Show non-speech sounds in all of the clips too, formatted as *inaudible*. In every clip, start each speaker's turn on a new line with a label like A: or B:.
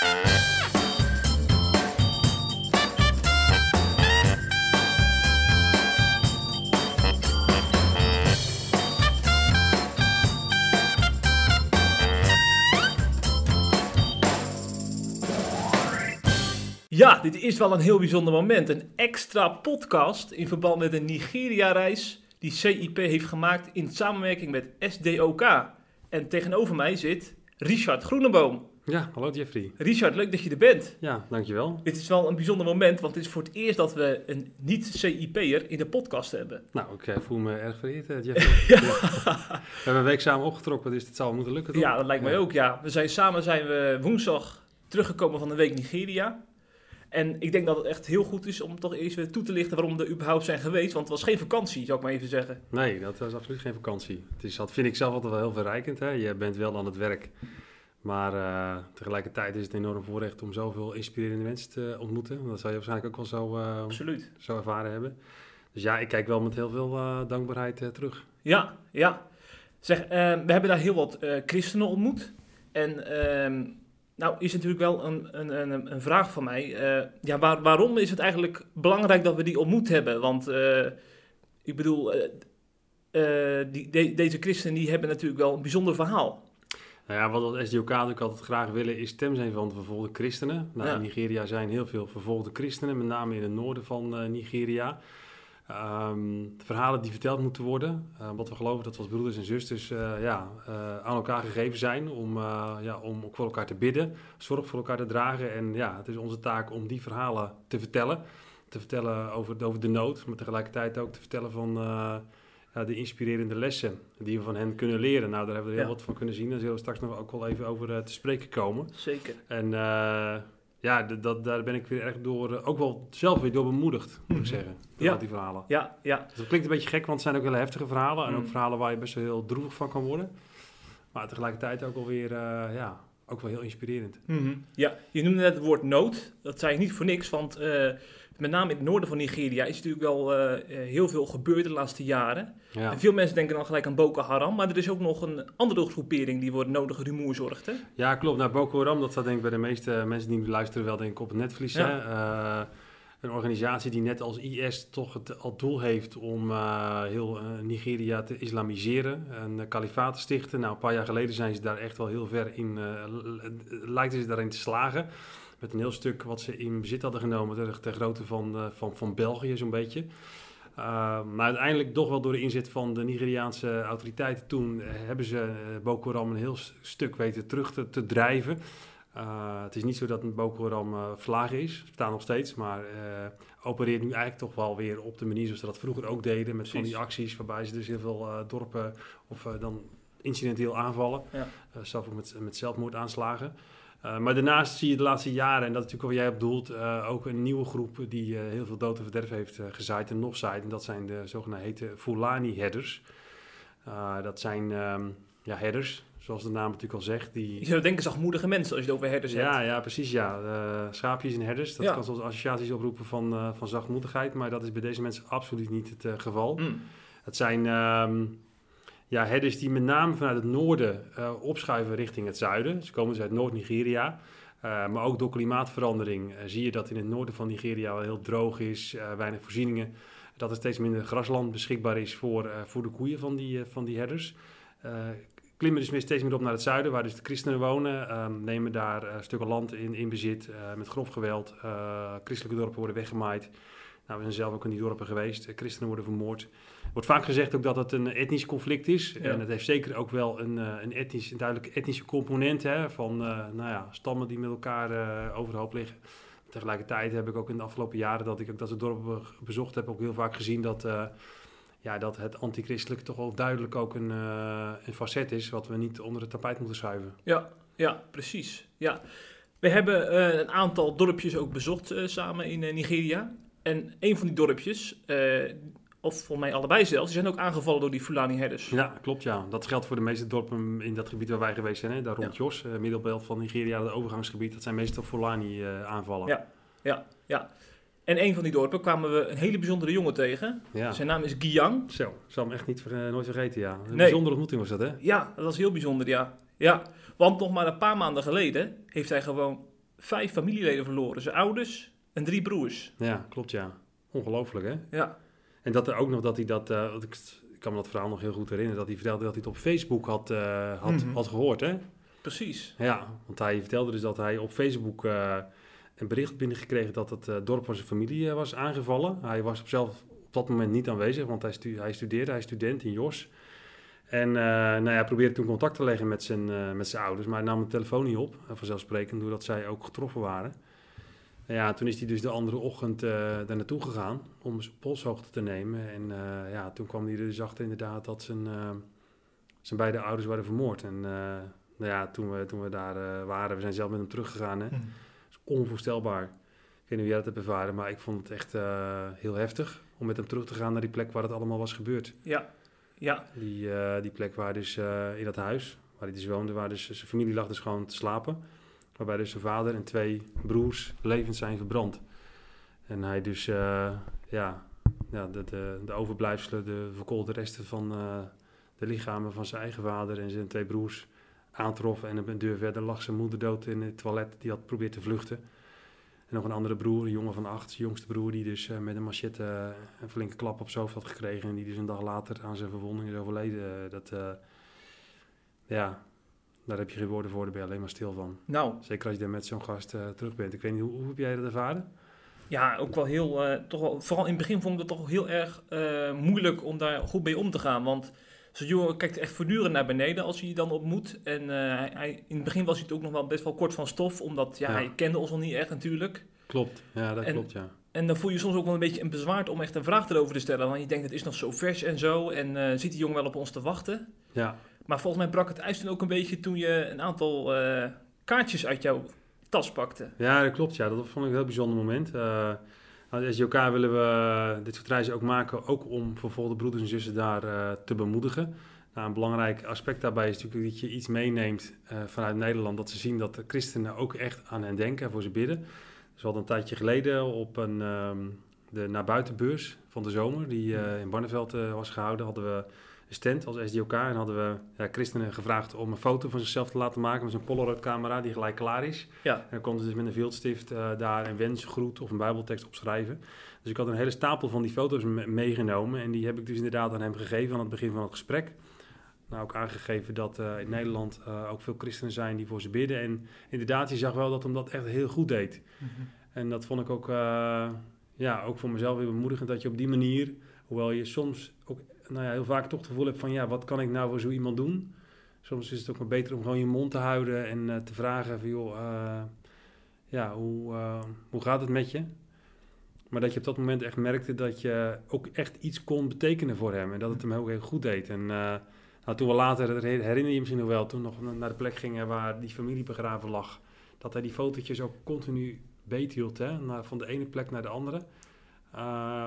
A: Ja, dit is wel een heel bijzonder moment. Een extra podcast in verband met een Nigeria-reis die CIP heeft gemaakt in samenwerking met SDOK. En tegenover mij zit Richard Groeneboom.
B: Ja, hallo Jeffrey.
A: Richard, leuk dat je er bent.
B: Ja, dankjewel.
A: Dit is wel een bijzonder moment, want het is voor het eerst dat we een niet-CIP'er in de podcast hebben.
B: Nou, ik eh, voel me erg vereerd, Jeffrey. *laughs* ja. We hebben een week samen opgetrokken, dus het zal moeten lukken, toch?
A: Ja, dat lijkt mij ook, ja. We zijn samen zijn we woensdag teruggekomen van de week Nigeria. En ik denk dat het echt heel goed is om toch eerst weer toe te lichten waarom we er überhaupt zijn geweest. Want het was geen vakantie, zou ik maar even zeggen.
B: Nee, dat was absoluut geen vakantie. Het is, dat vind ik zelf altijd wel heel verrijkend. Hè? Je bent wel aan het werk. Maar uh, tegelijkertijd is het een enorm voorrecht om zoveel inspirerende mensen te ontmoeten. Dat zou je waarschijnlijk ook wel zo, uh,
A: Absoluut.
B: zo ervaren hebben. Dus ja, ik kijk wel met heel veel uh, dankbaarheid terug.
A: Ja, ja. Zeg, we hebben daar heel wat christenen ontmoet. En ehm, nou is natuurlijk wel een, een, een, een vraag van mij. Ja, waar, waarom is het eigenlijk belangrijk dat we die ontmoet hebben? Want ik bedoel, die, de, deze christenen die hebben natuurlijk wel een bijzonder verhaal.
B: Nou ja, wat SDOK natuurlijk altijd graag willen is stem zijn van de vervolgde christenen. Nou, ja. In Nigeria zijn heel veel vervolgde christenen, met name in het noorden van Nigeria. Um, de verhalen die verteld moeten worden, uh, wat we geloven dat we als broeders en zusters uh, ja, aan elkaar gegeven zijn om, ja, om ook voor elkaar te bidden, zorg voor elkaar te dragen. En ja, het is onze taak om die verhalen te vertellen. Te vertellen over, over de nood, maar tegelijkertijd ook te vertellen van ja, de inspirerende lessen die we van hen kunnen leren. Nou, daar hebben we er heel ja. wat van kunnen zien. Daar zullen we straks nog ook wel even over te spreken komen.
A: Zeker.
B: En ja, dat, daar ben ik weer erg door, ook wel zelf weer door bemoedigd, moet ik zeggen. Door
A: ja.
B: die verhalen.
A: Ja, ja.
B: Dus dat klinkt een beetje gek, want het zijn ook hele heftige verhalen. En ook
A: Mm.
B: verhalen waar je best wel heel droevig van kan worden. Maar tegelijkertijd ook alweer, ja, ook wel heel inspirerend.
A: Mm -hmm. Ja, je noemde net het woord nood. Dat zei ik niet voor niks, want uh, met name in het noorden van Nigeria is natuurlijk wel uh, heel veel gebeurd de laatste jaren.
B: Ja.
A: En veel mensen denken dan gelijk aan Boko Haram, maar er is ook nog een andere groepering die voor het nodige rumoer zorgt. Hè?
B: Ja, klopt. Nou, Boko Haram, dat staat denk ik bij de meeste mensen die nu luisteren wel denk ik op het netvlies.
A: Ja.
B: Hè? Uh, een organisatie die net als IS toch het al doel heeft om uh, heel uh, Nigeria te islamiseren, een kalifaat te stichten. Nou, een paar jaar geleden zijn ze daar echt wel heel ver in, lijken ze daarin te slagen. Met een heel stuk wat ze in bezit hadden genomen ter, grootte van, van, van België zo'n beetje. Maar uiteindelijk, toch wel door de inzet van de Nigeriaanse autoriteiten toen, hebben ze Boko Haram een heel stuk weten terug te, te drijven. Uh, het is niet zo dat Boko Haram uh, verlagen is, bestaat nog steeds, maar uh, opereert nu eigenlijk toch wel weer op de manier zoals ze dat vroeger ook deden. Met van die acties waarbij ze dus heel veel dorpen of dan incidenteel aanvallen.
A: Ja.
B: zelf ook met, met zelfmoordaanslagen. Maar daarnaast zie je de laatste jaren, en dat is natuurlijk wat jij op bedoelt, uh, ook een nieuwe groep die heel veel dood en verderf heeft gezaaid en nog zaait. En dat zijn de zogenaamde Fulani-herders. dat zijn um, ja, herders, zoals de naam natuurlijk al zegt. Die...
A: Je zou denken zachtmoedige mensen als je het over herders
B: ja,
A: hebt.
B: Ja, precies ja. schaapjes en herders, dat
A: Ja.
B: kan soms associaties oproepen van, van zachtmoedigheid. Maar dat is bij deze mensen absoluut niet het geval.
A: Mm.
B: Het zijn... Um, ja, herders die met name vanuit het noorden opschuiven richting het zuiden. Ze komen dus uit Noord-Nigeria. Maar ook door klimaatverandering zie je dat in het noorden van Nigeria wel heel droog is, weinig voorzieningen. Dat er steeds minder grasland beschikbaar is voor, voor de koeien van die, van die herders. Klimmen dus meer, steeds meer op naar het zuiden, waar dus de christenen wonen. nemen daar stukken land in, in bezit met grof geweld. christelijke dorpen worden weggemaaid. Nou, we zijn zelf ook in die dorpen geweest. Christenen worden vermoord. Er wordt vaak gezegd ook dat het een etnisch conflict is.
A: Ja.
B: En het heeft zeker ook wel een, uh, een, etnisch, een duidelijke etnische component hè, van uh, nou ja, stammen die met elkaar uh, overhoop liggen. Tegelijkertijd heb ik ook in de afgelopen jaren dat ik ook dat soort dorpen bezocht heb, ook heel vaak gezien dat, uh, ja, dat het antichristelijke toch wel duidelijk ook een, uh, een facet is wat we niet onder het tapijt moeten schuiven.
A: Ja, ja precies. Ja. We hebben uh, een aantal dorpjes ook bezocht samen in Nigeria. En een van die dorpjes, of volgens mij allebei zelfs, die zijn ook aangevallen door die Fulani-herders.
B: Ja, klopt ja. Dat geldt voor de meeste dorpen in dat gebied waar wij geweest zijn. Hè? Daar rond
A: Ja.
B: Jos, middelbelt van Nigeria, het overgangsgebied. Dat zijn meestal Fulani-aanvallen.
A: Ja, ja, ja. En een van die dorpen kwamen we een hele bijzondere jongen tegen.
B: ja.
A: Zijn naam is Giang.
B: Zo, ik zal hem echt niet, ver- nooit vergeten, ja. Een
A: Nee.
B: bijzondere ontmoeting was dat, hè?
A: Ja, dat was heel bijzonder, ja. Ja, want nog maar een paar maanden geleden heeft hij gewoon vijf familieleden verloren. Zijn ouders en drie broers.
B: Ja, klopt ja. Ongelooflijk hè?
A: Ja,
B: En dat er ook nog dat hij dat, eh, ik, kan me dat verhaal nog heel goed herinneren, dat hij vertelde dat hij het op Facebook had, eh, had,
A: Mhm.
B: had gehoord hè?
A: precies.
B: Ja, want hij vertelde dus dat hij op Facebook eh, een bericht binnengekregen dat het eh, dorp van zijn familie eh, was aangevallen. Hij was zelf op dat moment niet aanwezig, want hij, hij studeerde, hij is student in Jos. En eh, nou ja, hij probeerde toen contact te leggen met zijn, met zijn ouders, maar hij nam de telefoon niet op, vanzelfsprekend, doordat zij ook getroffen waren. En ja, toen is hij dus de andere ochtend eh daar naartoe gegaan om zijn polshoogte te nemen. En ja, toen kwam hij er dus achter inderdaad dat zijn, zijn beide ouders waren vermoord. En nou ja, toen we, toen we daar waren, we zijn zelf met hem teruggegaan. Hè.
A: Hm.
B: Onvoorstelbaar. Ik weet niet hoe jij dat hebt ervaren, maar ik vond het echt eh, heel heftig om met hem terug te gaan naar die plek waar het allemaal was gebeurd.
A: Ja, ja,
B: Die, eh, die plek waar dus eh, in dat huis, waar hij dus woonde, waar dus zijn familie lag dus gewoon te slapen. Waarbij dus zijn vader en twee broers levend zijn verbrand. En hij dus, ja, ja de, de, de overblijfselen, de verkoolde resten van de lichamen van zijn eigen vader en zijn twee broers aantrof. En een deur verder lag zijn moeder dood in het toilet, die had geprobeerd te vluchten. En nog een andere broer, een jongen van acht, zijn jongste broer, die dus eh, met een machette eh, een flinke klap op zijn hoofd had gekregen. En die dus een dag later aan zijn verwonding is overleden. Eh, Dat, ja, daar heb je geen woorden voor, daar ben je alleen maar stil van.
A: nou,
B: Zeker als je daar met zo'n gast terug bent. Ik weet niet, hoe, hoe heb jij dat ervaren?
A: ja, ook wel heel, toch wel, vooral in het begin vond ik het toch heel erg moeilijk om daar goed mee om te gaan. Want zo'n jongen kijkt echt voortdurend naar beneden als hij je dan ontmoet. En eh, hij, in het begin was hij het ook nog wel best wel kort van stof, omdat ja,
B: Ja.
A: hij kende ons nog niet echt natuurlijk.
B: Klopt, ja, dat
A: En-
B: klopt, ja.
A: En dan voel je soms ook wel een beetje een bezwaard om echt een vraag erover te stellen. Want je denkt, het is nog zo vers en zo. En eh zit die jongen wel op ons te wachten?
B: Ja,
A: Maar volgens mij brak het ijs toen ook een beetje toen je een aantal eh, kaartjes uit jouw tas pakte.
B: ja dat klopt, ja. Dat vond ik een heel bijzonder moment. Eh als SJK willen we dit soort reizen ook maken, ook om vervolgde broeders en zussen daar eh, te bemoedigen. Nou, een belangrijk aspect daarbij is natuurlijk dat je iets meeneemt eh, vanuit Nederland, dat ze zien dat de christenen ook echt aan hen denken en voor ze bidden. Dus we hadden een tijdje geleden op een, ehm, de naar buitenbeurs van de zomer, die eh, in Barneveld eh, was gehouden, hadden we stand als SDOK en hadden we ja, christenen gevraagd om een foto van zichzelf te laten maken met zo'n Polaroid camera die gelijk klaar is.
A: Ja,
B: En dan konden ze dus met een viltstift eh, daar een wens, groet of een bijbeltekst opschrijven. Dus ik had een hele stapel van die foto's me- meegenomen en die heb ik dus inderdaad aan hem gegeven aan het begin van het gesprek. Nou, ook aangegeven dat eh, in Nederland eh, ook veel christenen zijn die voor ze bidden. En inderdaad, je zag wel dat hem dat echt heel goed deed. En dat vond ik ook, ja, ook voor mezelf weer bemoedigend dat je op die manier, hoewel je soms ook nou ja, heel vaak toch het gevoel hebt van ja, wat kan ik nou voor zo iemand doen? Soms is het ook maar beter om gewoon je mond te houden en eh, te vragen van joh, eh, ja, hoe, eh, hoe gaat het met je? Maar dat je op dat moment echt merkte dat je ook echt iets kon betekenen voor hem. En dat het hem ook heel goed deed. En nou, toen we later, herinner je misschien nog wel, toen nog naar de plek gingen waar die familie begraven lag. Dat hij die fotootjes ook continu beethield, hè, van de ene plek naar de andere.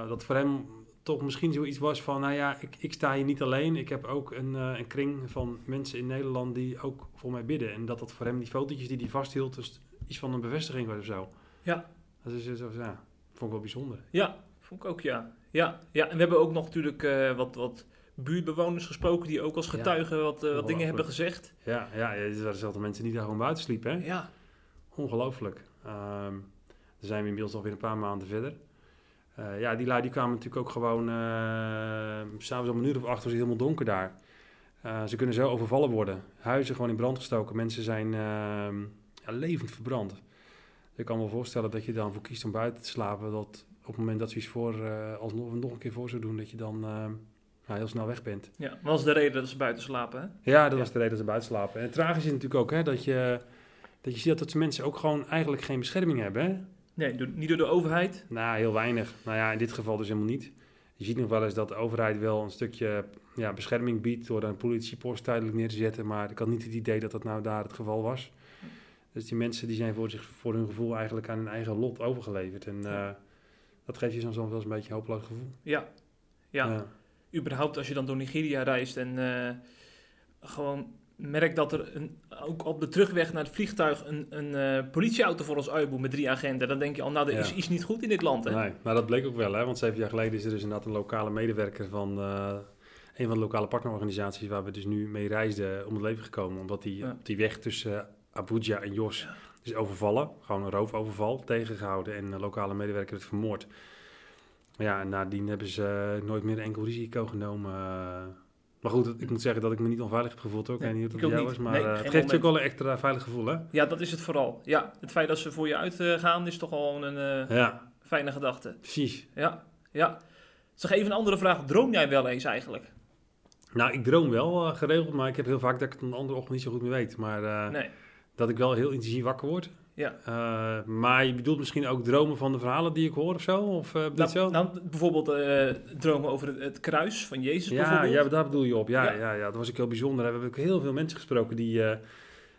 B: Dat voor hem toch misschien zoiets was van, nou ja, ik, ik sta hier niet alleen. Ik heb ook een, eh, een kring van mensen in Nederland die ook voor mij bidden. En dat dat voor hem, die fotootjes die hij vasthield, dus iets van een bevestiging was of zo.
A: Ja.
B: Dat is, zo, ja, vond ik wel bijzonder.
A: ja, vond ik ook ja. Ja, ja. en we hebben ook nog natuurlijk eh, wat, wat buurtbewoners gesproken die ook als
B: Ja.
A: getuigen wat, eh, wat dingen hebben gezegd.
B: Ja, ja, ja, er dezelfde mensen die daar gewoon buiten sliepen, hè?
A: Ja,
B: Ongelooflijk. Ehm dan zijn we inmiddels alweer een paar maanden verder. Eh, ja, die lui die kwamen natuurlijk ook gewoon... eh S'avonds om een uur of acht was het helemaal donker daar. Eh, ze kunnen zo overvallen worden. Huizen gewoon in brand gestoken. Mensen zijn ehm, ja, levend verbrand. Ik kan me voorstellen dat je dan voor kiest om buiten te slapen. Dat op het moment dat ze iets voor, alsnog nog een keer voor zou doen... dat je dan ja, heel snel weg bent.
A: ja. dat was de reden dat ze buiten slapen. Hè?
B: Ja, dat
A: Ja.
B: was de reden dat ze buiten slapen. En het tragische is natuurlijk ook hè, dat, je, dat je ziet dat de mensen ook gewoon eigenlijk geen bescherming hebben. Hè?
A: Nee, door- niet door de overheid.
B: Nou, heel weinig. Nou ja, in dit geval dus helemaal niet. Je ziet nog wel eens dat de overheid wel een stukje ja, bescherming biedt door een politiepost tijdelijk neer te zetten. Maar ik had niet het idee dat dat nou daar het geval was. Dus die mensen die zijn voor, zich, voor hun gevoel eigenlijk aan hun eigen lot overgeleverd. En
A: Ja.
B: eh, dat geeft je soms wel eens een beetje een hopeloos gevoel.
A: Ja, ja.
B: Ja.
A: überhaupt als je dan door Nigeria reist en eh, gewoon merkt dat er een, ook op de terugweg naar het vliegtuig een, een eh, politieauto voor ons uitboet met drie agenten, dan denk je al, nou, er
B: Ja.
A: is iets niet goed in dit land. Hè?
B: Nee, maar dat bleek ook wel, hè? want zeven jaar geleden is er dus inderdaad een lokale medewerker van eh, een van de lokale partnerorganisaties waar we dus nu mee reisden om het leven gekomen. Omdat die
A: Ja.
B: op die weg tussen Abuja en Jos is overvallen. Gewoon een roofoverval, tegengehouden en een lokale medewerker werd vermoord. Ja, en nadien hebben ze uh, nooit meer enkel risico genomen. Maar goed, ik moet zeggen dat ik me niet onveilig heb gevoeld ook.
A: Nee,
B: en niet dat het jou was, maar
A: Nee,
B: eh, het geeft je ook wel een extra veilig gevoel, hè?
A: Ja, dat is het vooral. Ja, het feit dat ze voor je uitgaan is toch wel een eh,
B: Ja,
A: fijne gedachte.
B: precies.
A: Ja, ja. Zeg even een andere vraag. Droom jij wel eens eigenlijk?
B: Nou, ik droom wel eh, geregeld, maar ik heb heel vaak dat ik het een andere ochtend niet zo goed meer weet. Maar eh,
A: Nee.
B: dat ik wel heel intensief wakker word.
A: Ja.
B: Eh, maar je bedoelt misschien ook dromen van de verhalen die ik hoor of zo? Of uh, zo?
A: Nou, bijvoorbeeld eh, dromen over het, het kruis van Jezus
B: ja,
A: bijvoorbeeld.
B: ja, daar bedoel je op. Ja,
A: Ja.
B: ja. Ja, dat was ook heel bijzonder. We hebben ook heel veel mensen gesproken die,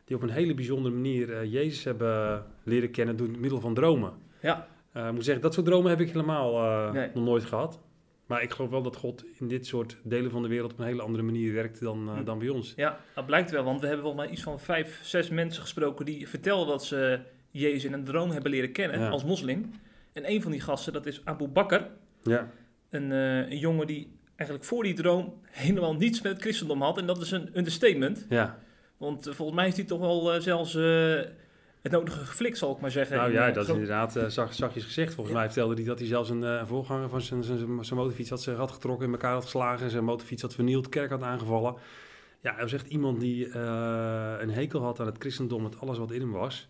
B: die op een hele bijzondere manier Jezus hebben leren kennen door middel van dromen.
A: Ja.
B: Ik moet zeggen, dat soort dromen heb ik helemaal
A: Nee.
B: nog nooit gehad. Maar ik geloof wel dat God in dit soort delen van de wereld op een hele andere manier werkt dan, eh,
A: Hm.
B: dan bij ons.
A: Ja, dat blijkt wel, want we hebben wel maar iets van vijf, zes mensen gesproken die vertelden dat ze Jezus in een droom hebben leren kennen
B: Ja.
A: als moslim. En een van die gasten, dat is Abu Bakr,
B: Ja,
A: een, eh, een jongen die eigenlijk voor die droom helemaal niets met het christendom had. En dat is een understatement,
B: ja.
A: want eh, volgens mij heeft hij toch wel zelfs het nodige geflikt, zal ik maar zeggen.
B: Nou ja,
A: eh,
B: dat is inderdaad uh, zag, zachtjes gezegd. Volgens
A: Ja.
B: mij vertelde hij dat hij zelfs een eh, voorganger van zijn, zijn, zijn, motorfiets had, had getrokken, in elkaar had geslagen, zijn motorfiets had vernield, kerk had aangevallen. Ja, hij was echt iemand die eh, een hekel had aan het christendom, met alles wat in hem was.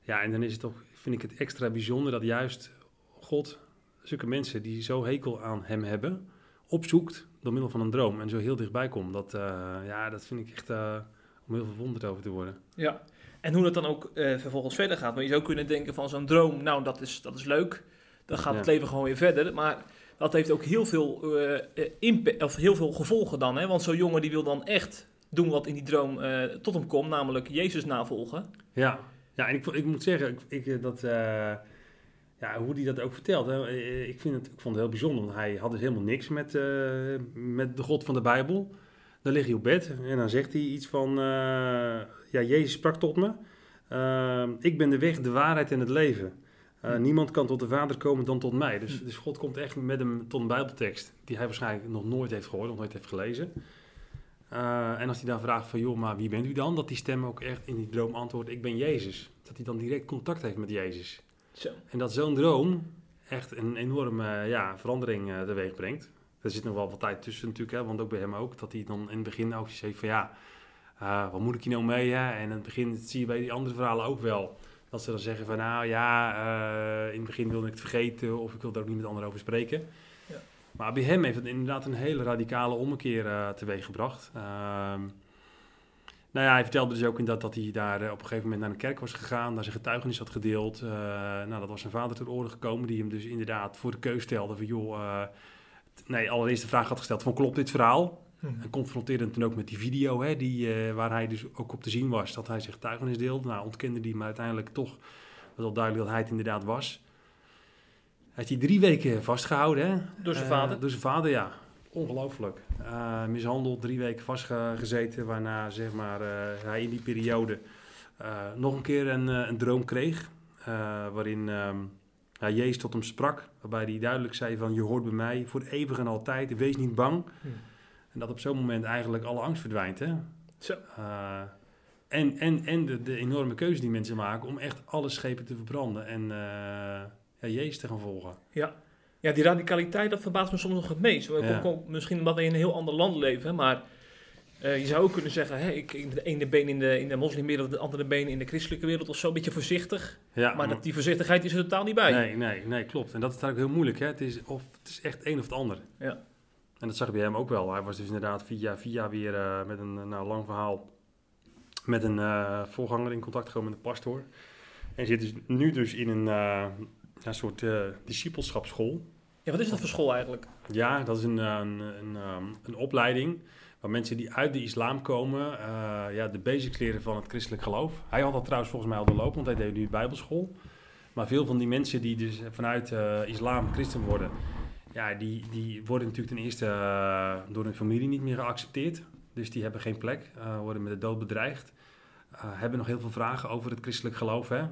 B: Ja, en dan is het toch, vind ik het extra bijzonder dat juist God zulke mensen die zo hekel aan hem hebben, opzoekt door middel van een droom en zo heel dichtbij komt. Dat, eh, ja, dat vind ik echt eh, om heel verwonderd over te worden.
A: Ja, en hoe dat dan ook eh, vervolgens verder gaat. Want je zou kunnen denken van zo'n droom, nou dat is, dat is leuk. Dan gaat het leven gewoon weer verder. Maar dat heeft ook heel veel, eh, eh, impa- of heel veel gevolgen dan. Hè? Want zo'n jongen die wil dan echt doen wat in die droom tot hem komt. Namelijk Jezus navolgen.
B: Ja, ja en ik, ik moet zeggen, ik, ik, dat, ja, hoe hij dat ook vertelt, hè, ik, vind het, ik vond het heel bijzonder. Want hij had dus helemaal niks met, met de God van de Bijbel. Dan lig hij op bed en dan zegt hij iets van, eh, ja, Jezus sprak tot me. Eh, ik ben de weg, de waarheid en het leven. Eh,
A: Hm.
B: Niemand kan tot de Vader komen dan tot mij. Dus, dus God komt echt met hem tot een Bijbeltekst die hij waarschijnlijk nog nooit heeft gehoord, nog nooit heeft gelezen. En als hij dan vraagt van, joh, maar wie bent u dan? Dat die stem ook echt in die droom antwoordt, ik ben Jezus. Dat hij dan direct contact heeft met Jezus.
A: Zo.
B: En dat zo'n droom echt een enorme ja, verandering eh, teweeg brengt. Er zit nog wel wat tijd tussen natuurlijk, hè, want ook bij hem ook. Dat hij dan in het begin ook heeft van, ja, eh, wat moet ik hier nou mee? Hè? En in het begin zie je bij die andere verhalen ook wel. Dat ze dan zeggen van, nou ja, eh, in het begin wilde ik het vergeten of ik wil daar ook niet met anderen over spreken.
A: Ja.
B: Maar bij hem heeft het inderdaad een hele radicale ommekeer eh teweeg gebracht. Ehm, nou ja, hij vertelde dus ook inderdaad dat hij daar op een gegeven moment naar een kerk was gegaan, daar zijn getuigenis had gedeeld. Nou, dat was zijn vader ter oren gekomen, die hem dus inderdaad voor de keus stelde van, joh, nee, allereerst de vraag had gesteld van, klopt dit verhaal? En confronteerde hem toen ook met die video, hè, die, eh, waar hij dus ook op te zien was, dat hij zich getuigenis deelde. Nou, ontkende die, maar uiteindelijk toch was al duidelijk dat hij het inderdaad was. Hij heeft hij drie weken vastgehouden, hè?
A: Door zijn
B: Eh,
A: vader?
B: door zijn vader, ja. Ongelooflijk. Eh, mishandeld, drie weken vastgezeten, waarna zeg maar, hij in die periode nog een keer een, een droom kreeg. waarin ehm, ja, Jezus tot hem sprak, waarbij hij duidelijk zei van je hoort bij mij voor eeuwig en altijd, wees niet bang.
A: Hm.
B: En dat op zo'n moment eigenlijk alle angst verdwijnt. Hè?
A: Zo.
B: Eh, en en, en de, de enorme keuze die mensen maken om echt alle schepen te verbranden en ja, Jezus te gaan volgen.
A: Ja. ja, die radicaliteit, dat verbaast me soms nog het meest.
B: Ja.
A: Kom- kom- Misschien omdat we in een heel ander land leven, maar eh, je zou ook kunnen zeggen, hè, ik, ik de ene been in de, in de moslimwereld, de andere been in de christelijke wereld of zo, een beetje voorzichtig.
B: Ja,
A: Maar dat, die voorzichtigheid is er totaal niet bij.
B: Nee, nee, nee, klopt. En dat is eigenlijk heel moeilijk. Hè? Het, is, of, het is echt een of het ander.
A: Ja.
B: En dat zag bij hem ook wel. Hij was dus inderdaad via via weer eh, met een nou, lang verhaal met een eh, voorganger in contact gekomen met een pastoor. En zit dus nu dus in een, een soort discipelschapsschool.
A: Ja, wat is dat voor school eigenlijk?
B: Ja, dat is een, een, een, een opleiding waar mensen die uit de islam komen, eh, ja, de basics leren van het christelijk geloof. Hij had dat trouwens volgens mij al doorlopen, want hij deed nu bijbelschool. Maar veel van die mensen die dus vanuit eh, islam christen worden, ja, die, die worden natuurlijk ten eerste eh, door hun familie niet meer geaccepteerd. Dus die hebben geen plek, worden met de dood bedreigd. Hebben nog heel veel vragen over het christelijk geloof. Hè?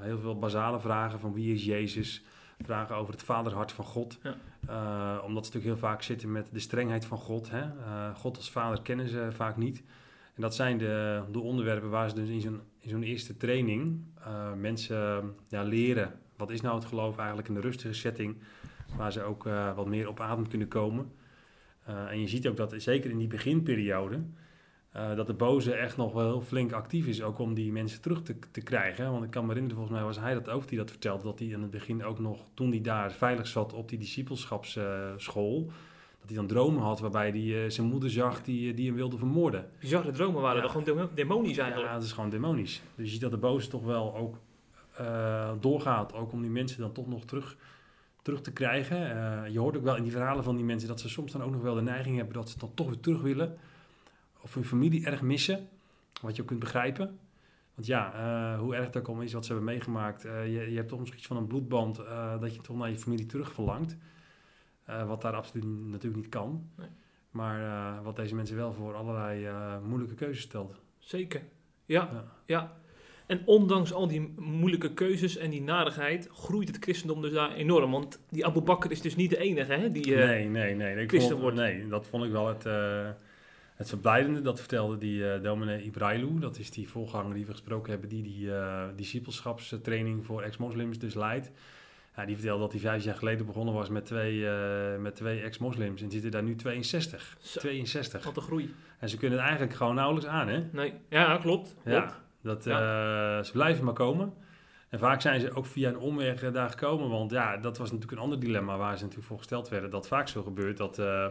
B: Heel veel basale vragen van wie is Jezus? Vragen over het vaderhart van God.
A: Ja.
B: Eh, omdat ze natuurlijk heel vaak zitten met de strengheid van God. Hè? Eh, God als vader kennen ze vaak niet. En dat zijn de, de onderwerpen waar ze dus in zo'n, in zo'n eerste training uh, mensen ja, leren. Wat is nou het geloof eigenlijk in de rustige setting, waar ze ook wat meer op adem kunnen komen. En je ziet ook dat zeker in die beginperiode, dat de boze echt nog wel heel flink actief is, ook om die mensen terug te, te krijgen. Want ik kan me herinneren, volgens mij was hij dat ook die dat vertelde, dat hij in het begin ook nog, toen hij daar veilig zat op die discipelschapsschool, dat hij dan dromen had waarbij hij uh, zijn moeder zag die, die hem wilde vermoorden.
A: Bizarre dromen waren
B: Ja.
A: dat gewoon demonisch eigenlijk.
B: Ja, dat is gewoon demonisch. Dus je ziet dat de boze toch wel ook doorgaat, ook om die mensen dan toch nog terug, terug te krijgen. Je hoort ook wel in die verhalen van die mensen dat ze soms dan ook nog wel de neiging hebben dat ze dan toch weer terug willen. Of hun familie erg missen, wat je ook kunt begrijpen. Want ja, uh, hoe erg dat ook is wat ze hebben meegemaakt. je, je, hebt toch misschien iets van een bloedband dat je toch naar je familie terug verlangt. Wat daar absoluut natuurlijk niet kan.
A: Nee.
B: Maar wat deze mensen wel voor allerlei moeilijke keuzes stelt.
A: Zeker. Ja, ja, ja. En ondanks al die moeilijke keuzes en die narigheid groeit het christendom dus daar enorm. Want die Abu Bakr is dus niet de enige hè, die
B: nee, nee, nee. Ik vond,
A: wordt.
B: Nee, dat vond ik wel het, het verblijdende. Dat vertelde die dominee Ibrailu. Dat is die voorganger die we gesproken hebben. Die die discipelschapstraining voor ex-moslims dus leidt. Ja, die vertelde dat hij vijf jaar geleden begonnen was met twee, uh, met twee ex-moslims. En zitten daar nu 62.
A: Zo,
B: 62.
A: Wat een groei.
B: En ze kunnen het eigenlijk gewoon nauwelijks aan, hè?
A: Nee, ja, klopt. klopt.
B: Ja, dat, ja. Uh, ze blijven maar komen. En vaak zijn ze ook via een omweg uh, daar gekomen. Want ja, dat was natuurlijk een ander dilemma waar ze natuurlijk voor gesteld werden. Dat vaak zo gebeurt dat, uh,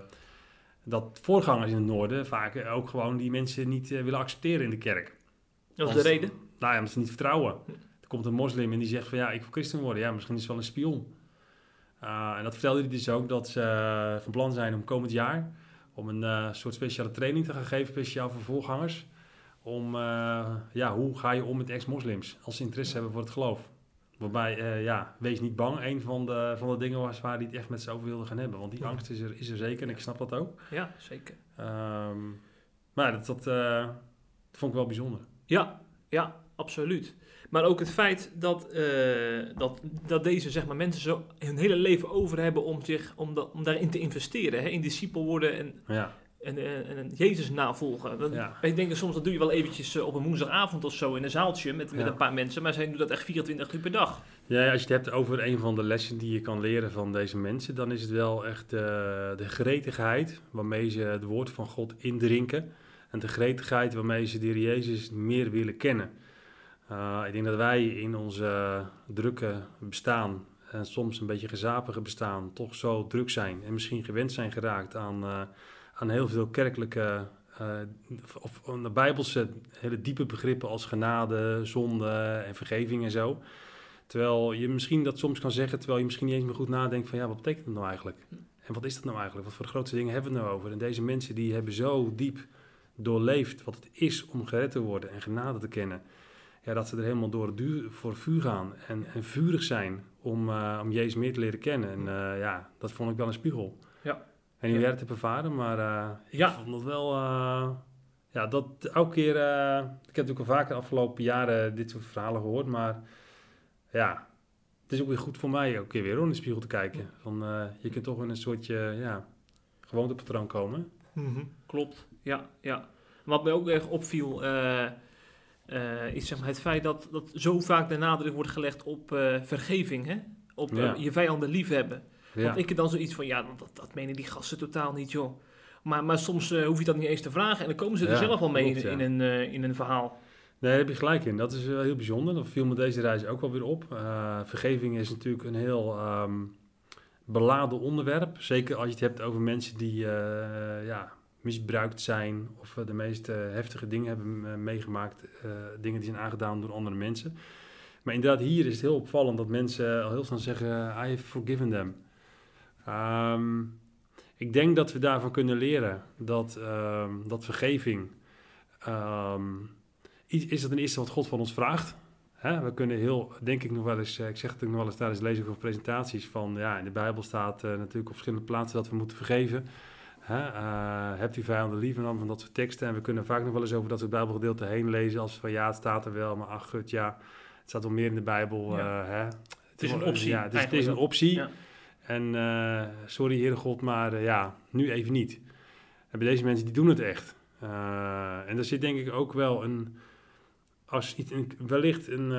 B: dat voorgangers in het noorden vaak ook gewoon die mensen niet willen accepteren in de kerk.
A: Dat is de reden?
B: Nou ja, omdat ze niet vertrouwen komt een moslim en die zegt van ja, ik wil christen worden. Ja, misschien is het wel een spion. Uh, en dat vertelde hij dus ook dat ze uh, van plan zijn om komend jaar om een uh, soort speciale training te gaan geven, speciaal voor voorgangers. Om, ja, hoe ga je om met ex-moslims als ze interesse hebben voor het geloof. Waarbij, ja, wees niet bang. Een van de, van de dingen was waar hij het echt met z'n over wilde gaan hebben. Want die angst is er, is er zeker en ik snap dat ook.
A: Ja, zeker.
B: Um, maar dat, dat, dat vond ik wel bijzonder.
A: Ja, ja, absoluut. Maar ook het feit dat, uh, dat, dat deze zeg maar, mensen zo hun hele leven over hebben om, zich, om, da, om daarin te investeren. Hè? In discipel worden en,
B: ja.
A: En, en, en, Jezus navolgen. Want
B: ja.
A: Ik denk soms dat doe je wel eventjes uh, op een woensdagavond of zo in een zaaltje met, met
B: Ja.
A: een paar mensen. Maar zij doen dat echt 24 uur per dag.
B: Ja, als je het hebt over een van de lessen die je kan leren van deze mensen, dan is het wel echt uh, de gretigheid waarmee ze het woord van God indrinken. En de gretigheid waarmee ze de Heer Jezus meer willen kennen. Uh, ik denk dat wij in onze drukke bestaan en soms een beetje gezapige bestaan toch zo druk zijn en misschien gewend zijn geraakt aan, uh, aan heel veel kerkelijke of de bijbelse hele diepe begrippen als genade, zonde en vergeving en zo. Terwijl je misschien dat soms kan zeggen, terwijl je misschien niet eens meer goed nadenkt van ja, wat betekent dat nou eigenlijk? En wat is dat nou eigenlijk? Wat voor de grootste dingen hebben we het nou over? En deze mensen die hebben zo diep doorleefd wat het is om gered te worden en genade te kennen ja, dat ze er helemaal door duur, voor vuur gaan en, en vurig zijn om, uh, om Jezus meer te leren kennen. En uh, ja, dat vond ik wel een spiegel. En hoe
A: Ja.
B: jij het hebt ervaren, maar uh, ik
A: Ja.
B: vond dat wel... uh, ja, dat elke keer... uh, ik heb natuurlijk al vaker de afgelopen jaren dit soort verhalen gehoord, maar ja... Het is ook weer goed voor mij keer weer om in de spiegel te kijken. Van, uh, je kunt toch in een soortje ja, gewoontepatroon komen.
A: Mhm, Klopt, ja, ja. Wat mij ook erg opviel, eh, eh, is zeg maar het feit dat, dat zo vaak de nadruk wordt gelegd op eh, vergeving, hè? op eh,
B: Ja.
A: je vijanden liefhebben.
B: Ja,
A: Want ik heb dan zoiets van, ja, dat, dat menen die gasten totaal niet, joh. Maar, maar soms eh, hoef je dat niet eens te vragen en dan komen ze er
B: Ja,
A: zelf al mee
B: klopt,
A: in, een, eh, in een verhaal.
B: Nee, daar heb je gelijk in. Dat is wel heel bijzonder. Dat viel me deze reis ook wel weer op. Uh, vergeving is natuurlijk een heel ehm, beladen onderwerp. Zeker als je het hebt over mensen die eh, ja, misbruikt zijn of eh, de meest eh, heftige dingen hebben eh, meegemaakt. eh, dingen die zijn aangedaan door andere mensen. Maar inderdaad, hier is het heel opvallend dat mensen al heel snel zeggen: I have forgiven them. Ehm, ik denk dat we daarvan kunnen leren dat, ehm, dat vergeving. iets is het een eerste wat God van ons vraagt. Hè? We kunnen heel, denk ik nog wel eens, eh, ik zeg het ook nog wel eens tijdens lezing of presentaties, van ja, in de Bijbel staat eh, natuurlijk op verschillende plaatsen dat we moeten vergeven. Hè? Eh, hebt u vijanden lief en dan van dat soort teksten. En we kunnen vaak nog wel eens over dat soort Bijbelgedeelte heen lezen als van ja, het staat er wel, maar ach gut, ja, het staat wel meer in de Bijbel.
A: Ja.
B: hè?
A: Het is een optie,
B: Ja, het is, het is een optie.
A: Ja.
B: En eh, sorry Heere God, maar eh, ja, nu even niet. En deze mensen, die doen het echt. Uh, en er zit denk ik ook wel een, als een, wellicht een,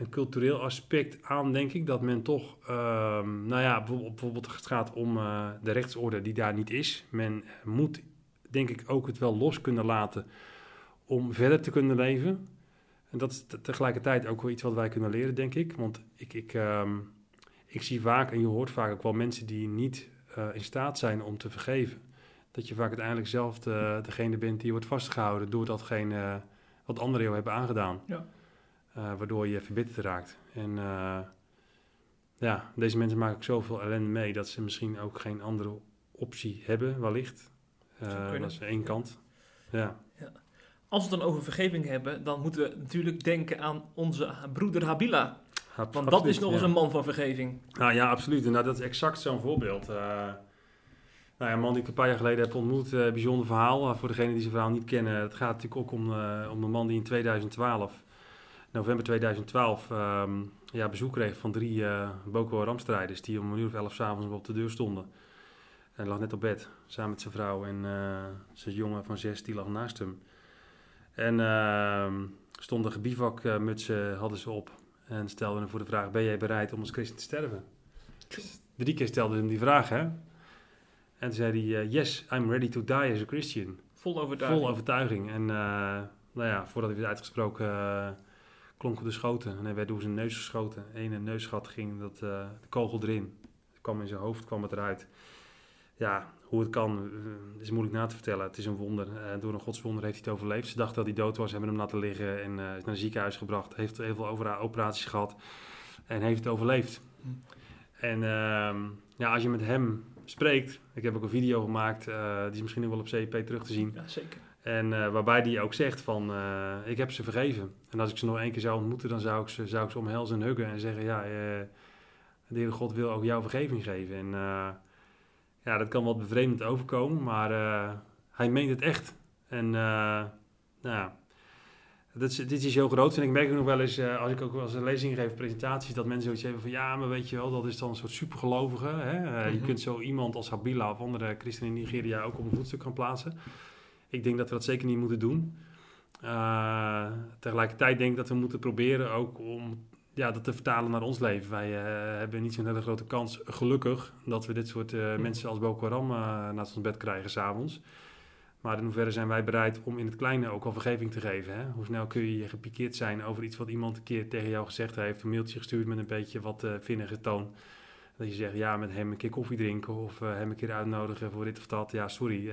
B: een cultureel aspect aan, denk ik, dat men toch, ehm, nou ja, bijvoorbeeld het gaat om de rechtsorde die daar niet is. Men moet, denk ik, ook het wel los kunnen laten om verder te kunnen leven. En dat is tegelijkertijd ook wel iets wat wij kunnen leren, denk ik. Want ik, ik, um, ik zie vaak, en je hoort vaak ook wel mensen die niet uh, in staat zijn om te vergeven. Dat je vaak uiteindelijk zelf de, degene bent die wordt vastgehouden door datgene wat anderen jou hebben aangedaan. Ja. Uh, waardoor je verbitterd raakt. En ja, deze mensen maken ook zoveel ellende mee dat ze misschien ook geen andere optie hebben, wellicht. Dat is één kant. Ja.
A: ja. Als we het dan over vergeving hebben, dan moeten we natuurlijk denken aan onze broeder Habila. Want absoluut, dat is nog eens een man van vergeving.
B: Nou ja, absoluut. Nou, dat is exact zo'n voorbeeld. Uh, nou ja, een man die ik een paar jaar geleden heb ontmoet, uh, bijzonder verhaal. Uh, voor degenen die zijn verhaal niet kennen, het gaat natuurlijk ook om, om een man die in 2012, november 2012, um, ja, bezoek kreeg van drie Boko Haram-strijders die om een uur of elf s'avonds op de deur stonden. En lag net op bed, samen met zijn vrouw en zijn jongen van zes, die lag naast hem. En uh, stonden bivakmutsen hadden ze op en stelden hem voor de vraag: Ben jij bereid om als christen te sterven? Drie keer stelde hem die vraag, hè? En toen zei hij: uh, Yes, I'm ready to die as a Christian.
A: Vol overtuiging.
B: Vol overtuiging. En uh, nou ja, voordat hij werd uitgesproken, uh, klonken de schoten. En hij werd door zijn neus geschoten. Eén neusgat ging dat, de kogel erin. Het kwam in zijn hoofd, kwam het eruit. Ja, hoe het kan, is moeilijk na te vertellen. Het is een wonder. Uh, door een godswonder heeft hij het overleefd. Ze dachten dat hij dood was, hebben hem laten liggen en uh, is naar een ziekenhuis gebracht. Heeft heel veel over operaties gehad en heeft het overleefd. Hm. En uh, ja, als je met hem spreekt, ik heb ook een video gemaakt, die is misschien wel op CEP terug te zien.
A: Ja, zeker.
B: En waarbij hij ook zegt van, ik heb ze vergeven. En als ik ze nog één keer zou ontmoeten, dan zou ik ze, zou ik ze omhelzen en huggen en zeggen, ja, de Heere God wil ook jou vergeving geven. En ja, dat kan wat bevreemdend overkomen, maar uh, hij meent het echt. En uh, nou ja, dit, dit is heel groot. En ik merk ook nog wel eens, uh, als ik ook als een lezing geef, presentaties, dat mensen zoiets hebben van ja, maar weet je wel, dat is dan een soort supergelovige. Hè? Mm -hmm. Je kunt zo iemand als Habila of andere christenen in Nigeria ook op een voetstuk gaan plaatsen. Ik denk dat we dat zeker niet moeten doen. tegelijkertijd denk ik dat we moeten proberen ook om ja, dat te vertalen naar ons leven. Wij uh, hebben niet zo'n hele grote kans, gelukkig, dat we dit soort uh, mensen als Boko Haram uh, naast ons bed krijgen s'avonds. Maar in hoeverre zijn wij bereid om in het kleine ook al vergeving te geven? Hè? Hoe snel kun je gepikeerd zijn over iets wat iemand een keer tegen jou gezegd heeft, een mailtje gestuurd met een beetje wat vinnige toon. Dat je zegt, ja, met hem een keer koffie drinken of hem een keer uitnodigen voor dit of dat. Ja, sorry.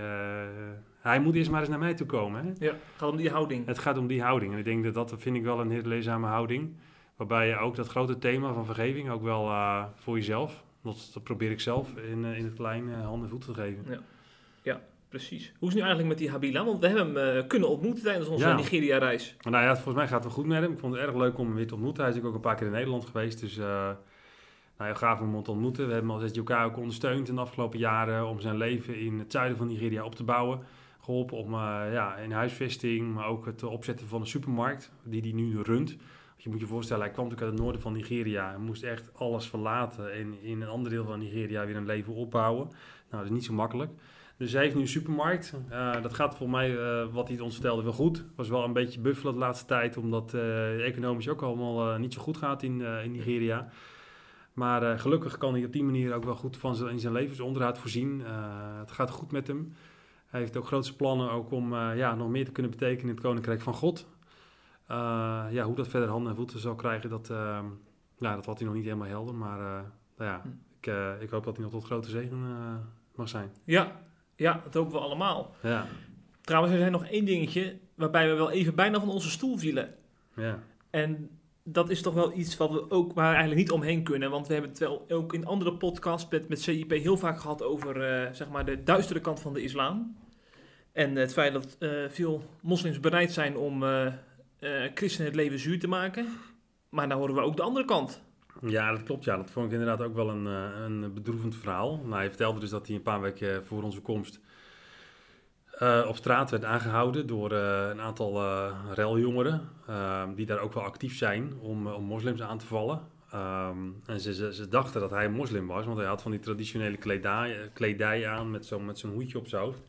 B: hij moet eerst maar eens naar mij toe komen. Hè?
A: Ja, het gaat om die houding.
B: Het gaat om die houding. En ik denk dat dat vind ik wel een hele leerzame houding. Waarbij je ook dat grote thema van vergeving ook wel uh, voor jezelf, dat, dat, probeer ik zelf in, uh, in het klein uh, handen en voeten te geven.
A: Ja. ja, precies. Hoe is het nu eigenlijk met die Habila? Want we hebben hem kunnen ontmoeten tijdens onze ja. Nigeria-reis.
B: Nou ja, volgens mij gaat het wel goed met hem. Ik vond het erg leuk om hem weer te ontmoeten. Hij is ook een paar keer in Nederland geweest, dus nou, heel gaaf om hem te ontmoeten. We hebben als elkaar ook ondersteund in de afgelopen jaren om zijn leven in het zuiden van Nigeria op te bouwen. Geholpen om ja, in huisvesting, maar ook het opzetten van een supermarkt die hij nu runt je moet je voorstellen, hij kwam natuurlijk uit het noorden van Nigeria. en moest echt alles verlaten en in een ander deel van Nigeria weer een leven opbouwen. Nou, dat is niet zo makkelijk. Dus hij heeft nu een supermarkt. Uh, dat gaat volgens mij, uh, wat hij ons vertelde, wel goed. Was wel een beetje buffelen de laatste tijd, omdat uh, economisch ook allemaal niet zo goed gaat in, in Nigeria. Maar gelukkig kan hij op die manier ook wel goed van zijn, in zijn levensonderhoud voorzien. het gaat goed met hem. Hij heeft ook grootste plannen ook om ja, nog meer te kunnen betekenen in het Koninkrijk van God. Uh, ja, hoe dat verder handen en voeten zal krijgen, dat, ja, dat had hij nog niet helemaal helder. Maar uh, nou ja, hm. ik, ik hoop dat hij nog tot grote zegen mag zijn.
A: Ja, ja, dat hopen we allemaal. Ja. Trouwens, er zijn nog één dingetje waarbij we wel even bijna van onze stoel vielen. Ja. En dat is toch wel iets wat we ook waar we eigenlijk niet omheen kunnen. Want we hebben het wel ook in andere podcasts met, met CIP heel vaak gehad over zeg maar de duistere kant van de islam. En het feit dat veel moslims bereid zijn om uh, christenen het leven zuur te maken. Maar dan horen we ook de andere kant.
B: Ja, dat klopt. Ja, dat vond ik inderdaad ook wel een, uh, een bedroevend verhaal. Nou, hij vertelde dus dat hij een paar weken voor onze komst uh, op straat werd aangehouden door een aantal reljongeren. die daar ook wel actief zijn om, om moslims aan te vallen. Um, en ze, ze, dachten dat hij moslim was, want hij had van die traditionele kledij, kledij aan met zo'n met hoedje op zijn hoofd.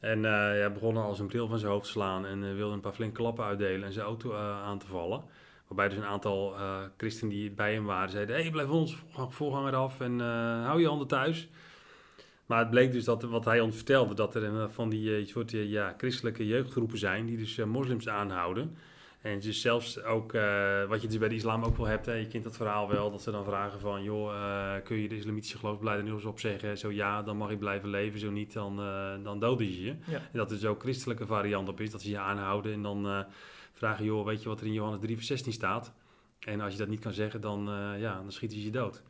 B: En uh, ja, begon als een bril van zijn hoofd te slaan en uh, wilde een paar flinke klappen uitdelen en zijn auto uh, aan te vallen. Waarbij dus een aantal christenen die bij hem waren zeiden: Hé, hey, blijf ons voorganger af en hou je handen thuis. Maar het bleek dus dat wat hij ons vertelde, dat er van die soort ja, christelijke jeugdgroepen zijn die dus moslims aanhouden. En dus zelfs ook, uh, wat je dus bij de islam ook wel hebt, hè, je kent dat verhaal wel, dat ze dan vragen van, joh, uh, kun je de islamitische geloofsbelijdenis opzeggen? Zo ja, dan mag je blijven leven, zo niet, dan, uh, dan doden je je. Ja. En dat er dus ook christelijke variant op is, dat ze je aanhouden en dan vragen, joh, weet je wat er in Johannes 3 vers 16 staat? En als je dat niet kan zeggen, dan, ja, dan schieten ze je dood.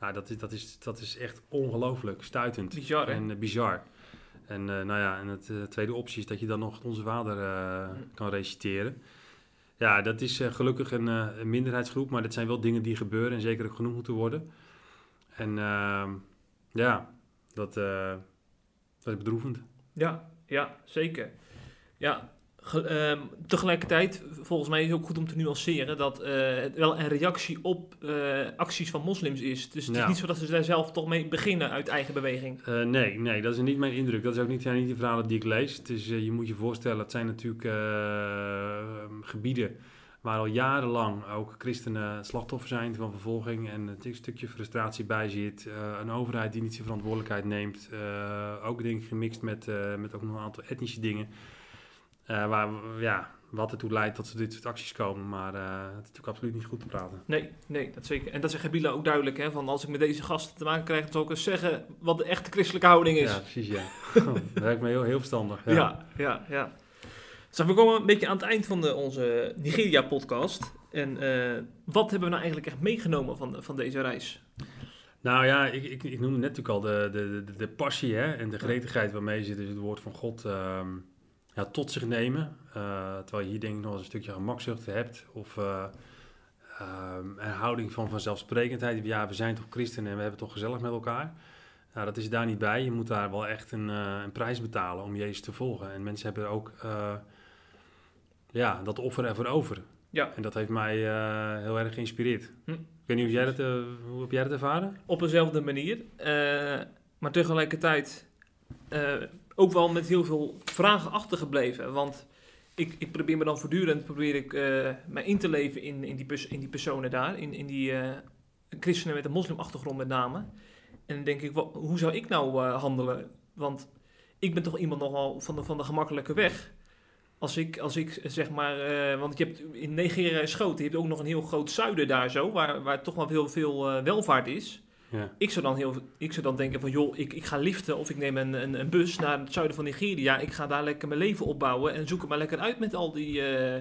B: Nou, dat is, dat is, dat is echt ongelooflijk stuitend.
A: Bizar,
B: En bizar. En nou ja, en het tweede optie is dat je dan nog onze vader kan reciteren. Ja, dat is uh, gelukkig een, uh, een, minderheidsgroep, maar dat zijn wel dingen die gebeuren en zeker ook genoemd moeten worden. En uh, ja, dat, uh, dat is bedroevend.
A: Ja, ja, zeker. Ja, Ehm, tegelijkertijd, volgens mij is het ook goed om te nuanceren dat uh, het wel een reactie op uh, acties van moslims is. Dus het is niet zo dat ze daar zelf toch mee beginnen uit eigen beweging.
B: Uh, nee, nee, dat is niet mijn indruk. Dat is ook niet, zijn niet de verhalen die ik lees. Het is, je moet je voorstellen, het zijn natuurlijk gebieden waar al jarenlang ook christenen slachtoffer zijn van vervolging en een stukje frustratie bij zit. een overheid die niet zijn verantwoordelijkheid neemt. ook denk ik gemixt met, met ook nog een aantal etnische dingen. Uh, waar, ja, wat ertoe leidt dat ze dit soort acties komen. Maar uh, het is natuurlijk absoluut niet goed te praten.
A: Nee, nee, dat zeker. En dat zegt Gebila ook duidelijk. Hè, van als ik met deze gasten te maken krijg, dan zal ik eens zeggen wat de echte christelijke houding is.
B: Ja, precies, ja. *laughs* dat lijkt me heel, heel verstandig.
A: Ja, ja, ja. ja. We komen een beetje aan het eind van de, onze Nigeria-podcast. En uh, wat hebben we nou eigenlijk echt meegenomen van, van deze reis?
B: Nou ja, ik, ik, ik noemde net natuurlijk al de, de, de, de passie hè, en de gretigheid waarmee ze dus het woord van God... Um, ja, tot zich nemen. Uh, terwijl je hier denk ik nog eens een stukje gemakzucht hebt. Of uh, um, een houding van vanzelfsprekendheid. Ja, we zijn toch christenen en we hebben toch gezellig met elkaar. Nou, dat is daar niet bij. Je moet daar wel echt een, uh, een prijs betalen om Jezus te volgen. En mensen hebben ook ja, dat offer ervoor over. Ja. En dat heeft mij heel erg geïnspireerd. Hm. Ik weet niet of jij dat, hoe heb jij dat ervaren?
A: Op dezelfde manier. maar tegelijkertijd ook wel met heel veel vragen achtergebleven. Want ik, ik probeer me dan voortdurend probeer ik, uh, me in te leven in, in, die, pers in die personen daar. In, in die uh, christenen met een moslimachtergrond met name. En dan denk ik, wat, hoe zou ik nou uh, handelen? Want ik ben toch iemand nogal van de, van de gemakkelijke weg. Als ik, als ik zeg maar, want je hebt in Nigeria schoten, je hebt ook nog een heel groot zuiden daar zo, waar, waar toch wel heel veel welvaart is. Ja. Ik, zou dan heel, ik zou dan denken van, joh, ik, ik ga liften of ik neem een, een, een, bus naar het zuiden van Nigeria. Ik ga daar lekker mijn leven opbouwen en zoek het maar lekker uit met al die, uh,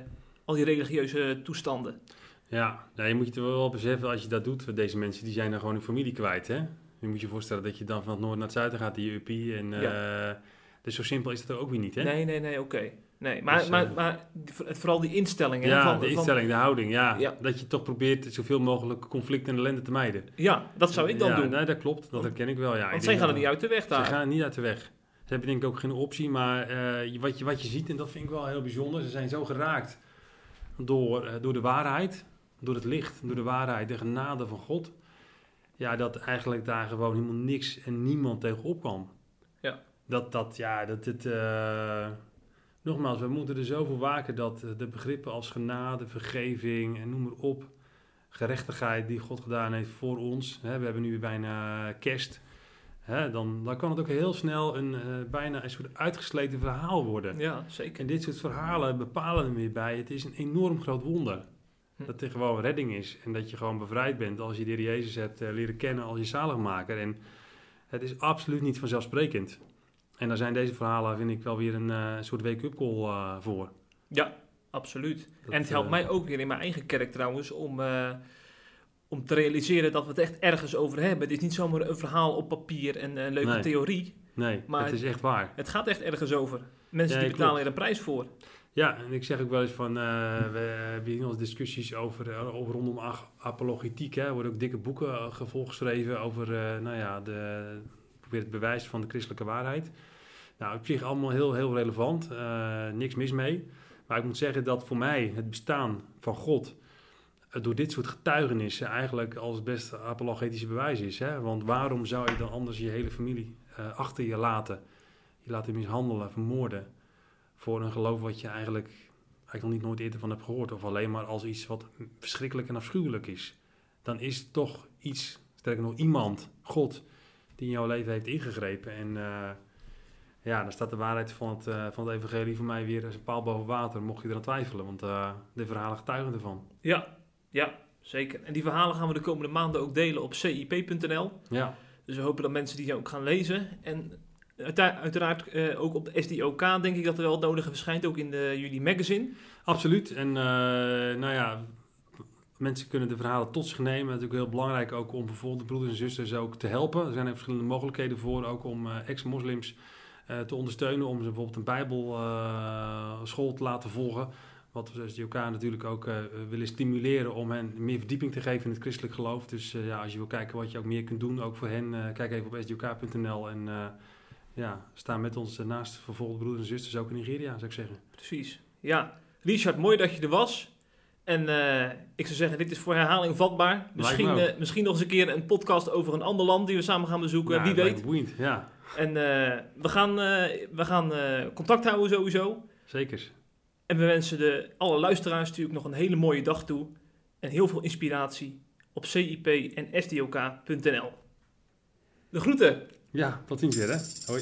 A: al die religieuze toestanden.
B: Ja, nou, je moet je wel beseffen als je dat doet. Deze mensen die zijn dan gewoon hun familie kwijt, hè? Je moet je voorstellen dat je dan van het noorden naar het zuiden gaat, die UP. En, ja. uh, dus zo simpel is het er ook weer niet, hè?
A: Nee, nee, nee, oké. Nee, maar, dus, maar, uh, maar vooral die instellingen.
B: Ja,
A: van,
B: de instelling, de houding, ja. ja. Dat je toch probeert zoveel mogelijk conflict en ellende te mijden.
A: Ja, dat zou ik dan
B: ja,
A: doen.
B: Nee, dat klopt. Dat herken ik wel, ja.
A: Want zij gaan er niet uit de weg daar.
B: Ze gaan niet uit de weg. Ze hebben denk ik ook geen optie, maar uh, wat, je, wat je ziet, en dat vind ik wel heel bijzonder, ze zijn zo geraakt door, uh, door de waarheid, door het licht, door de waarheid, de genade van God. Ja, dat eigenlijk daar gewoon helemaal niks en niemand tegenop kwam. Ja. Dat, dat, ja, dat het... Uh, Nogmaals, we moeten er zo voor waken dat de begrippen als genade, vergeving en noem maar op, gerechtigheid die God gedaan heeft voor ons. Hè, we hebben nu bijna kerst. Hè, dan, dan kan het ook heel snel een, uh, bijna een soort uitgesleten verhaal worden.
A: Ja, zeker.
B: En dit soort verhalen bepalen er weer bij. Het is een enorm groot wonder. Hm. Dat er gewoon redding is. En dat je gewoon bevrijd bent als je de Heer Jezus hebt uh, leren kennen als je zaligmaker. En het is absoluut niet vanzelfsprekend. En daar zijn deze verhalen, vind ik, wel weer een uh, soort wake-up call uh, voor.
A: Ja, absoluut. Dat, en het helpt uh, mij ook weer in mijn eigen kerk trouwens om, om te realiseren dat we het echt ergens over hebben. Het is niet zomaar een verhaal op papier en een leuke
B: nee.
A: theorie.
B: Nee, maar het is echt waar.
A: Het gaat echt ergens over. Mensen die betalen er een prijs voor.
B: Ja, en ik zeg ook wel eens van, we hebben hier nog discussies over, over rondom apologetiek. Hè. Er worden ook dikke boeken gevolggeschreven over, nou ja, de het bewijs van de christelijke waarheid. Nou, op zich allemaal heel, heel relevant. Uh, niks mis mee. Maar ik moet zeggen dat voor mij het bestaan van God uh, door dit soort getuigenissen eigenlijk als het beste apologetische bewijs is. Hè? Want waarom zou je dan anders je hele familie uh, achter je laten? je laten mishandelen, vermoorden. Voor een geloof wat je eigenlijk, eigenlijk nog niet nooit eerder van hebt gehoord. Of alleen maar als iets wat verschrikkelijk en afschuwelijk is. Dan is toch iets, sterker nog iemand, God, die in jouw leven heeft ingegrepen. En eh, ja, dan staat de waarheid van het, eh, van het evangelie voor mij weer als een paal boven water. Mocht je eraan twijfelen, want eh, de verhalen getuigen ervan.
A: Ja, ja, zeker. En die verhalen gaan we de komende maanden ook delen op cip.nl.
B: Ja,
A: Dus we hopen dat mensen die ook gaan lezen. En uitera- uiteraard ook op de SDOK denk ik dat er wel het nodige verschijnt, ook in de jullie magazine.
B: absoluut. En nou ja, mensen kunnen de verhalen tot zich nemen. Natuurlijk heel belangrijk ook om bijvoorbeeld de broeders en zusters ook te helpen. Er zijn er verschillende mogelijkheden voor, ook om eh, ex-moslims eh, te ondersteunen. Om ze bijvoorbeeld een bijbelschool te laten volgen. Wat we als SDOK natuurlijk ook eh, willen stimuleren om hen meer verdieping te geven in het christelijk geloof. Dus eh, ja, als je wil kijken wat je ook meer kunt doen, ook voor hen, eh, kijk even op sdok.nl en eh, ja, sta met ons eh, naast vervolgde broeders en zusters ook in Nigeria, zou ik zeggen.
A: Precies. Ja, Richard, mooi dat je er was. En eh, ik zou zeggen, dit is voor herhaling vatbaar. Misschien, eh, misschien nog eens een keer een podcast over een ander land die we samen gaan bezoeken.
B: Nou,
A: Wie weet.
B: Boeiend, ja,
A: En eh, we gaan, we gaan contact houden sowieso.
B: zeker.
A: En we wensen de, alle luisteraars natuurlijk nog een hele mooie dag toe. En heel veel inspiratie op cip en sdok.nl. De groeten!
B: Ja, tot ziens weer hè. Hoi.